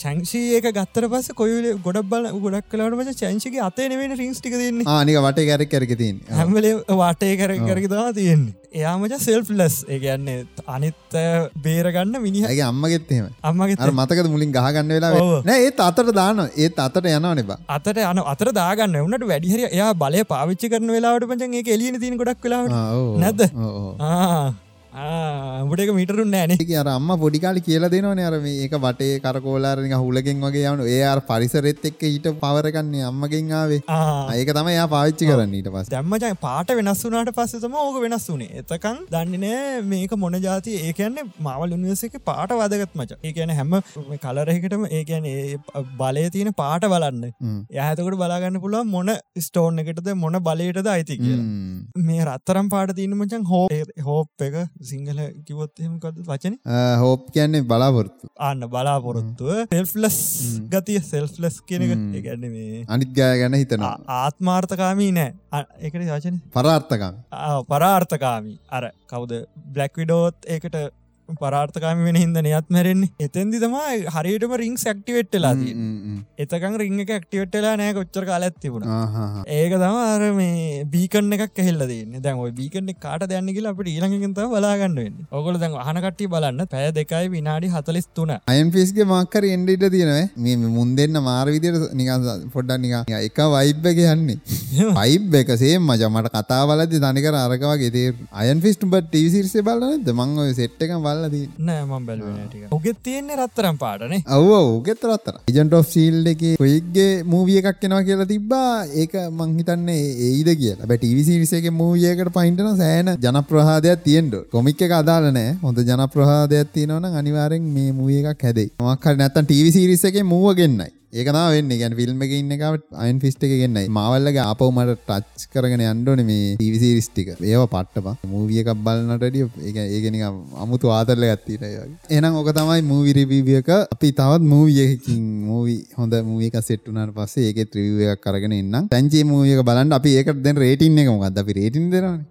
ශංෂී ඒක ගත්තර පස කොයිල ගොඩක් බල ගොඩක් කලට මච චංශික අතේ නෙවෙන රිංස් ටික තින්නේ
ආනික වට කැර කැරක තින්
හැමලේ වාටේ කර කරකතවා තියෙන්නේ. එයාමච සෙල්ෆ් ලස් ඒගන්නේ අනිත් බේරගන්න මිනිහගේ
අම්මගෙත්තේම
අම්මගේ
මතකද මුලින් ගහගන්න වෙලා ඒත් අතට දාන ඒත් අතට යනවා නෙබා
අතට යන අතර දාගන්න. වනට වැඩිහරි එයා බලය පාවිච්චි කරන වෙලාවට පචන් ඒ එලියන තින ගොඩක් වෙලාවට. නැද උඹට මිටරු නෑන
අර අම්ම පොඩිකාලි කියලා දෙනවන අරම ඒක වටේ කරකෝලාරනික හුලගෙන් වගේ යවනු. ඒ අර පරිසරෙත් එක්ක ඊට පවරගන්නේ අම්මගෙන් ආවේ. ඒක තම යා පාවිච්චි කරන්න ඊට පස්
දැම්මජයි පාට වෙනස් වුනාට පස්සතම ඕක වෙනස් වුනේ එතකන් දන්නේනෑ මේක මොන ජාති ඒකන්නේ මවල් උනිවසක පාට වදගත් මච. ඒකන හැම කලරෙකටම ඒකන බලය තියෙන පාට බලන්න. යහතකට බලාගන්න පුළුව මොන ස්ටෝන් එකටද මොන බලයටද අයිති කිය මේ රත්තරම් පාට තියන මචන් හෝ හෝප් එක සිංහල කිවොත් එහෙමකද වචන?
හෝප් කියන්නේ බලාපොරොත්තු.
අන්න බලාපොරොත්තුව සෙල්ෆ්ලස් ගතිය සෙල්ෆ්ලස් කියන එක. ගැන්න මේ
අනිත් ගය ගැන හිතන
ආත්මාර්ථකාමී නෑ. එකට වචන?
පරාර්ථකම්.
පරාර්ථකාමී. අර කවුද? බ්ලක් විඩෝත් ඒකට පරාර්ථකාම වෙන හිද නයත් මැරෙන්නේ. එතැන්දි තමයි හරියටම රිං සක්ටිවෙට්ටලා එතකං රිං එක ක්ටිවෙට්ටලා නෑ කොච්චර කාලත් තිබුණ ඒක තම අර මේ බීකන්න එකක් ඇහෙල්ල දෙන්න දැන් ඔය බීකන්න කාට දැන්න කියලා අපට ඊළඟගත බලාගන්නවෙන්න ඔකොල දැන් අහනකට්ටි බලන්න. පැය දෙකයි විනාඩි හතලිස් තුන.
අයම්ෆිස්ගේ මක්කර එන්ඩට තියෙනව මේ මුන් දෙන්න මාර විදියට නික පොඩ්ඩ නික එක වයිබ්බ යන්නේ. වයිබ් එක සේම් මජ මට කතා බලද තනිකර අරකවගේ තේ අයන් ෆිස්ටුබ ටීසිරිසේ බලන්නද මං ඔය සෙට් එක බල බලලදී
නෑමම් බැලුවනටික උගෙත් තියෙන්නේ රත්තරම් පාටනේ
ඔව ඕගෙත් රත්තර ඉජන්ට ඔෆ් සීල් එක කොයික්ගේ මූවිය එකක් කෙනවා කියලා තිබ්බා. ඒක මංහිතන්නේ ඒද කියලා. බැට ටිවිසිරිසගේ මූවියකට පයින්ටන සෑන ජනප්‍රහාදයක් තියෙන්ට කොමික් එක අදාලනෑ හොඳ ජනප්‍රහාදයක් තියෙනවන අනිවාරෙන් මේ මූිය එකක් හැදේ මක්හර නැත්තන් ටිවිසිරිසගේ මූුවගෙන්න්නයි ඒකනා වෙන්න. ගැන ෆිල්ම් එක ඉන්නකට අයින් ෆිස්ට එක ගෙන්න්නයි මවල්ලගේ අපවමට ටච් කරගෙන අන්ඩෝන මේ ටිවිසිරිස්ටික ඒව පට්ටපා. මූවිය එකක් බලන්නටඩිය ඒ ඒගෙනක අමුතු ආතරල ගත්තීට එනම් ඕක තමයි මූවිරිවිවියක අපි තවත් මූවියකින් මූවි හොඳ මූවික සෙට්ටුනට පස්සේ ඒක ත්‍රීවියක් කරගෙන ඉන්න තැන්චේ මූවියක බලන්න. අපි ඒකට දැන් රේටින් එක මොකක්ද අපි රේටින් දෙරන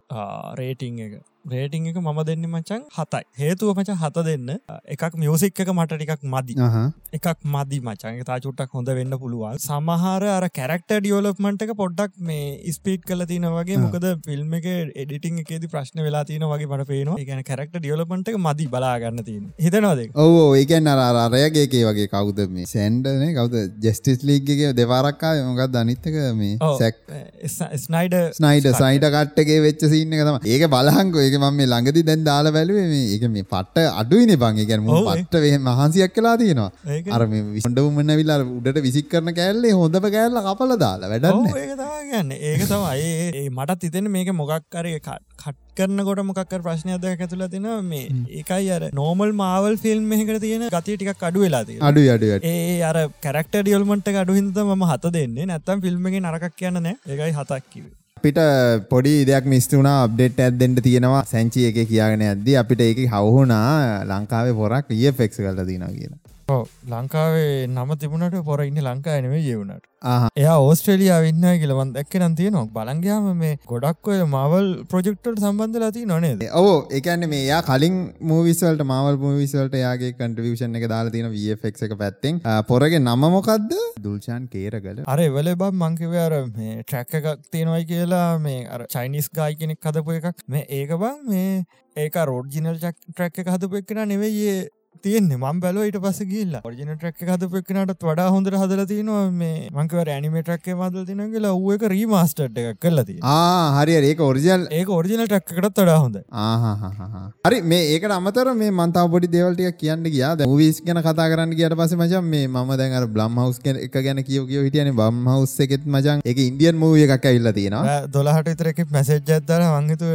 රේටිං එක. රේටිං එක මම දෙන්න මචන් හතයි. හේතුව මච හත දෙන්න. එකක් මියසික් එක මට ටිකක් මදි. එකක් මදි මචන් තා චුට්ටක් හොඳ වෙන්න පුළුවන්. සමහර අර කැරක්ට ඩියෝලප්මන්ට එක පොඩ්ඩක් මේ ස්පීට් කල තින වගේ. මොකද ෆිල්ම් එක එඩිටිං එකේද ප්‍රශ්න වෙලා තින වගේ මට පේනවා. ගැන කැරක්ට ඩියෝලපන්ට එක මදි බලාගන්න තින හිතනවාද
ඕ ඒකන් අරයගේකේ වගේ කවුද මේ? සැන්ඩන කවද? ජෙස්ටිස් ලීගගේ දෙවාරක්කා මොකක් දනිත්තක මේ සැක්
ස්නයිඩ
ස්නයිඩ සයිට කට්ටගේ වෙච්ච සින්න තම ඒක බලහංකෝ ඒක මම මේ ළඟදි දැන් දාලා බැලුවේ මේ ඒක මේ පට්ට අඩුයිනේ බං. ඒ කියන්නේ පට්ට වේ මහන්සියක් කළා තියෙනවා. අර මේ විසඳුම් නැවිලා උඩට විසික් කරන කෑල්ලේ හොඳම කෑල්ල කපලා දාලා වැඩක්
නැහැ. ඒක තමයි කියන්නේ. ඒක තමයි. ඒ මටත් හිතෙන්නේ මේක මොකක් හරි කට් කරනකොට මොකක්කර ප්‍රශ්නයක් දැක ඇතුළ තින මේ ඒකයි අර නෝමල් මාවල් ෆිල්ම් එකට තියෙන ගතිය ටිකක් අඩු වෙලාද
අඩු අඩු
ඒ අර කැරක්ට ඩියල්මට අඩු හිද ම හත දෙන්නේ. නැත්තම් ෆිල්ම් එක නරකක් කියන්න නෑ. ඒකයි හතක් කිව
අපිට පොඩි දෙයක් මිස්තුුණා අප්ඩේට් ඇත්දෙන්ට තියෙනවා. සැංචි එක කියගෙන ඇද්දි අපිට ඒක හවුහුණා ලංකාවේ පොරක් ඒ ෆෙක්ස් කල තින කියලා.
ලංකාවේ නම තිබුණට පොර ඉන්න ලංකා නෙවේ ජෙවුණට එයා ඕස්ට්‍රේලියා වෙන්න කියලවන් දැක්ක නතිය නොක් බලංගයාම මේ ගොඩක් ඔය මවල් ප්‍රජෙක්ටට සම්බන්ධ ලති නොනේද
ඕ එකන්න මේ යා කලින් මූවිස්වලට මවල් මූවිස්වලට යාගේ කන්ට්‍රිවිෂන් එක දාලා තියෙන වෆක් එක පැත්තෙන්. පොරගේ නම මොකක්ද දුල්ෂාන් කේරගල.
අර වෙල බම් මංකිවේ අර මේ ට්‍රැක්ක එකක් තියෙනවයි කියලා මේ අර චයිනිස් ගායි කෙනෙක් හදපු එකක්. මේ ඒක බං මේ ඒක රෝඩ්ජිනල් ට්‍රැක් එක හදපු එක්කෙන නෙවෙයි තියෙන්නේ. මම් බැලෝ ඊට පස ගිල්ල ෝජන ට්‍රක් හද පක්නට වඩා හොඳර හදල තිනවා මේ මංකව ඇනිමේටක්ේ මදල් තින කියලා ඔව එක රීමස්ටට් එකක් කලති
හරි ඒක ඔරිජල්
ඒ ඔරිජින ටක්කටත් වඩා හොඳ
හරි මේ ඒකට අමතර මේ මන්තාව පොඩි දේවල්ටිය කියන්න ගියා. මූවිස් ගැන කතා කරන්න කියට පස මචන් මේ ම දැන් බ්ලම් හවස් එක ගැන කිය කිය හිටියන. බම් හවස් එකෙත් මචන් එක ඉන්දියන් මූවිය එකක් ඇල්ල තියෙනවා.
දොලහට විතරක මැසේජ් ඇත්තර වංගතු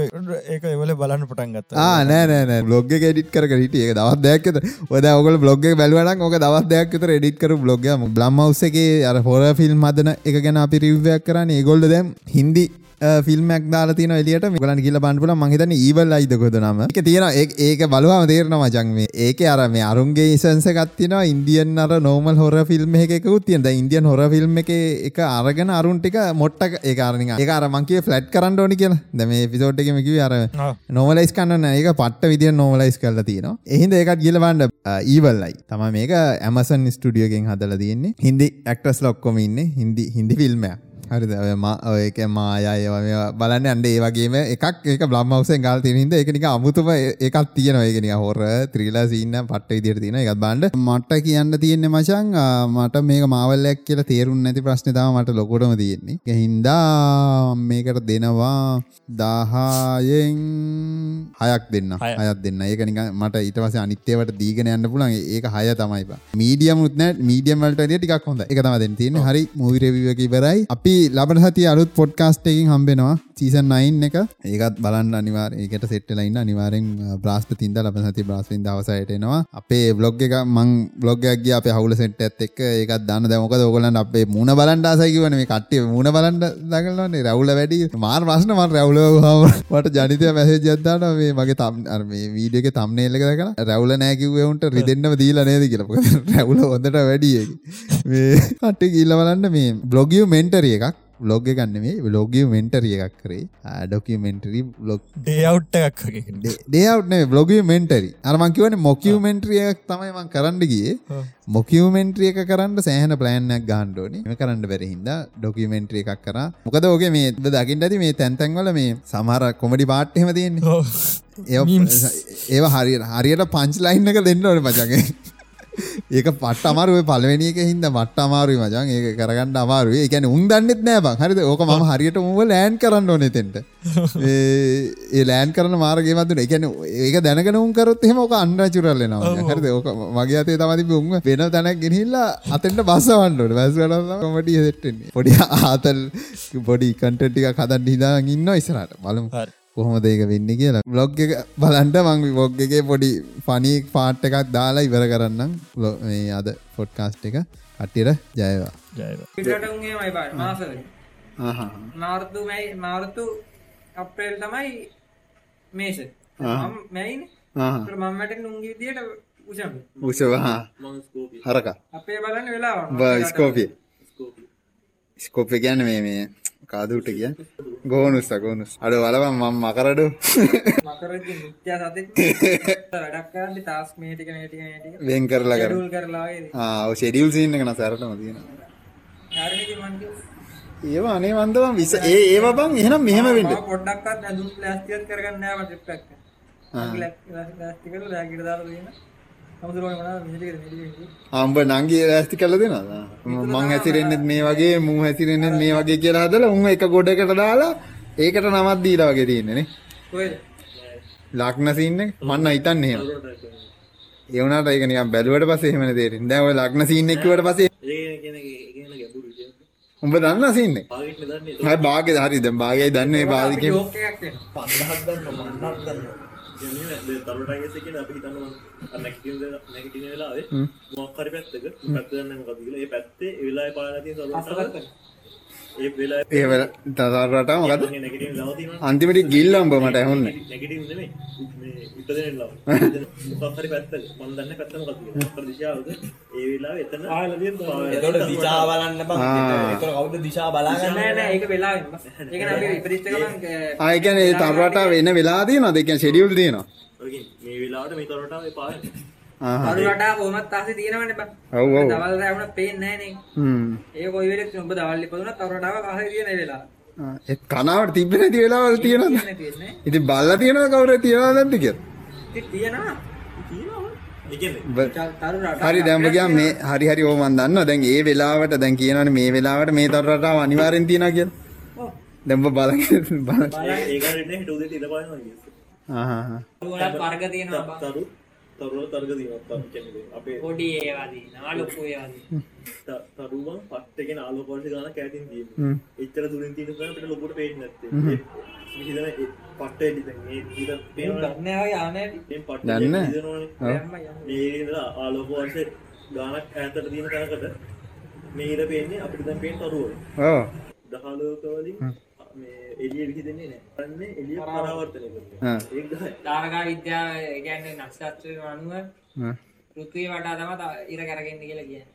ඒක එවල බලන්න පටන් ගත්ත.
නෑනෑ බ්ලොග් ගෙඩිට කර හිටිය. එක දවත් දැක්කද ඔද ඔගල බ්ලොග් බලවන ඕක දවත් දෙයක් තර එඩිට කරු බ්ලොග බ්ලම්මවස්සගේ අර හොර ෆිල්ම් හදන එක ගැන අපි රිව්යක් කරන්න. ඒගොල්ල දැම් හින්දි ෆිල්මක් දාලා තින එලියට ගලන් කියල බන්පුල මහිතන ඒවල් අයිදකොද නම එක තියෙන ඒක බලවාම තේරන මචන්ේ ඒක අර මේ අරුන්ගේ ඉසන්සකත්තින ඉන්දියන් අර නෝමල් හොර ෆිල්ම් එකකුත් තියද ඉන්දියන් හොර ෆිල්ම් එක එක අරගෙන අරුන්ටික මොට්ටක ඒකාරනි ඒක අර මංකේ ෆලට් කරන්න ඕනි කියලා. දැම පිසෝට් එකමකිව අර නොමලයිස් කන්න ඒක පට්ට විදිිය නොමලයිස් කරල තියන එහින්ද ඒකත් ගිලවන්ඩ ඊවල්ලයි තම මේක ඇමසන් ස්ටඩියෝගෙන් හදල තියෙන්නේ. හින්දි ඇක්ටස් ලොක්කොම ඉන්න. හින්දි හින්දි ෆිල්ම්මයක් හරිද? ඔයක මායය බලන්න අන්ඩ ඒ වගේම එකක් ඒක බ්ලම්මවසෙන් ගල් තිනහිද එකනික අමුතුම එකක් තියෙන ඒකනි හොර ත්‍රීලා සින්න පට්ට ඉදිර තින එකත් බන්ඩ මට කියන්න තියෙන්නේ මචන් මට මේක මාවල්ලයක් කියලා තේරුම් නැති ප්‍රශ්නතාව මට ලොකොටම තියෙන්නේ. හින්දා මේකට දෙනවා දාහයෙන් හයක් දෙන්න. හයත් දෙන්න. ඒකනික මට ඉටවස අනිත්‍යවට දීගෙන යන්න පුළන් ඒක හය තමයි. මීඩියමුත් නෑ. මීඩියම් වලට ටිකක් හොඳ එක තම දෙන්න තියෙන හරි මූවිරවිවකි බරයි අපි ලබන සති අලුත් පොඩ්කාස්ටකින් හම්බෙනවා. සීසන් නයින් එක. ඒකත් බලන්න අනිවාර ඒකට සෙට්ටලයින්න අනිවාරෙන් බ්‍රාස්පතින්ද ලබ සති බ්‍රාස්වින් දවසයටනවා අපේ බ්ලොග් එක මං බ්ලොග්ග අප හවුල සෙට් ඇත් එක් ඒකත් දන්න දැමක ඔගලන්න අපේ මුණ බලන්ඩාසයිකිවන මේ කට්ටිය මුණ බලන්ඩ දකලන්නේ රැවුල වැඩි. මාර් ප්‍රශ්න මන් රැවුල වට ජනිතය මැසේ ජද්දාට මේ මගේ තම් මේ වීඩියක තම්නේල්ල කර රැවුල නෑකිවවුන්ට රිදෙන්න්නම දීල නේද කියලප රැවුල හොඳට වැඩිය මේ කට්ටි ගිල්ල බලන්න මේ බ්ලොගිය් මෙන්ටරිය එකක්. බ්ලොග් ගන්න මේ බ්ලොගිය මෙන්ටරිය එකක් කරේ. ඩොකියමෙන්ටරි බ්ලොග්
ඩේවට් එකක්
ඩේවට්නේ බ්ලොගිය මෙන්ටරි අරමං කියවන මොකියමෙන්ට්‍රියක් තමයිමන් කරන්න ගියේ. මොකියමෙන්ට්‍රිය එක කරන්න සෑහන ප්ලෑන්යක් ගහන්ඩෝනි එම කරන්න බැරහින්ද ඩොකියමෙන්ට්‍රිය එකක් කර. මොකද ඕගේ මේ දකිින් ඇති මේ තැන්තැන්වල මේ සමහර කොමඩි පාට්හෙම තියෙන්නේ. ඒ ඒවා හරි හරියට පංච් ලයින් එක දෙන්න ඕන පචගේ ඒක පට අමාරුව පලවෙනි එක හින්ද මට්ට අමාරුයි මචන් ඒක කරගන්න අමාරුවේ එකැන උන් දන්නෙත් නෑ බං. හරිද? ඕක මම හරියට මුව ලෑන් කරන්න ඕනෙතෙන්ට ඒ ලෑන් කරන මාර්ගේමතුන එකැන ඒක දැනගෙන උන් කරොත් එහෙම ඕක අන්න චුරල්ලනවා හරිද? ඕක මගේ අතේ තමති උන්ම වෙන තැනක් ගෙනහිල්ලා අතෙන්ට බස්සවන්නට වැස්වල කොමටිය දෙට්ටන්නේ පොඩි ආතල් පොඩි කන්ටටික කදන්න හිදා ඉන්න ඉස්සරට බලමු.
හරි.
කොහොමද ඒක වෙන්න කියලා. බ්ලොග් එක බලන්ට මං බොග් එකේ පොඩි පනී පාට් එකක් දාලා ඉවර කරන්නම්. මේ අද පොඩ්කාස්ට් එක. කට්ටියට ජයවා
ජයවා
පිටට උන්ගේ මයි බා මාසල මාර්තු අප්‍රේල් තමයි මේස. මැයින. මම්මට නුන්ගේ විදියට උසම.
උසවා හරක.
අපේ බලන්න වෙලා
ස්කෝපිය. ස්කෝප්ය කියන්න මේ මේ කාදුට කිය ගෝනුස්ස ගෝනුස් අඩ වලවම් මම් මකරඩු වෙන් කරලා කර ෂෙඩියල් සින්න කන සැරටම තියෙන ඒවා අනේ වන්දම විස ඒ ඒවා බං එහෙනම් මෙහෙම වෙන්න
පොඩ්ඩක්ත් ඇඳුම් ප්ලාස්තිකත් කරගන්න ෑම ටිප්පක් ලස්තිකර ලෑගිට දාලා තියෙන අමුදුරුවන මනා මිටික මිටික
අම්බ නංගේ රෑස්ති කල දෙනවා මං හැසිරෙන්නෙත් මේ වගේ මූ හැසිරෙන්නෙත් මේ වගේ කියලා හදලා උන් එක ගොඩකට දාලා ඒකට නමත් දීලා වගේ තියෙන්නේ
කොයිද
ලක්න සින්න මන්න හිතන්න එහෙම. ඒ වුණාට ඒක නිකන් බැලුවට පස්සේ එහෙම නේ තේරෙන්නේ. දැන් ඔය ලක්න සීන් එක කිව්වට පස්සේ උඹ දන්නා සීන් එක? හරි භාග්‍යද හරි දැන් භාගයයි දන්නේ භාගය කියන
යෝක එකක් වෙනවා
තරටගසක අපි හිතන්න නැගටින වෙලාවේ මොක්කරි පැත්තක. පැත්වන්න මොකදල ඒ පැත්තේ වෙලා පාලති
අස්සගත්ත
ඒ වෙලා
ඒ වෙල තතරට මොකද අන්තිමට ගිල්ල උඹ මට ඇහුන්නේ.
දිශා බලන්න කවුද දිශා බලාගන්න
නෑ නෑ. ඒක වෙලා වෙනවා ඒක නම් අපි විපරිත ගමන්
ආ ඒ කියන්නේ ඒ තරට වෙන වෙලා තියෙනවද? ඒ කියන්නේ ෂෙඩියුල් තියෙනවා.
මේ වෙලාට මේ තරටාව පාන
ආ
අරු රටා කොහොමත් තාසේ තියෙනවනේ බං
ඔව් ඔව්.
දවල් රැවුණ පේන්නේ නෑනේ.
හ්ම්.
ඒක කොයි වෙලෙත් ඔබ දවල් ඉපදුනත් අරු රටාව කහේ තියෙන ඒ වෙලාව.
ආ, ඒ කනාවට තිබ්බ නැති වෙලාවල් තියෙනවද? ඉතින් බල්ලා තියෙනවද කවුරු තියනවද නැද්ද කියලා?
ඉතින් තියෙනවා. රටා
හරි දැන් ගියා මේ හරි හරි ඕ මන් දන්නවා. දැන් ඒ වෙලාවට දැන් කියනවනේ මේ වෙලාවට මේ තර රටාව අනිවාර්යෙන් තියනවා කියලා. දැන් ඔබ බලගෙන බලන්න.
ඒකරන්න හිට උදේ ඉල පාන
ආ ආ ආ.
වලත් වර්ග තියෙනවා බං
තරු තරුව තර්ග දීමත් අපේ
පොඩි ඒවා තියෙනවා ලොකු ඒවා තියෙනවා.
තරුවන් පට්ටගෙන ආලෝපර්ශ ගන කෑතින්
හ්ම්.
එච්චර තුරින් තින පට ලොකට පේෙන් නැත්තේ. හිතන පට්ට පට
දන්න?
ආලෝපවර්ශ ගානක් ඇතට තියෙන තැනකට මේර පේන්නේ අපිට දැන් පේෙන් තරුව. දහලෝකවලින් මේ එලිය විහි දෙන්නේ නෑ අන්නේ එලිය පරාවර්තනය කරන
ආ
ඒ ගහයි
තාරකා විද්‍යාව කියන්නේ නක්ෂත්‍රය අනුව. පෘථිවිය වටා තමයි ඉර කරගෙන කියලා කියන්නේ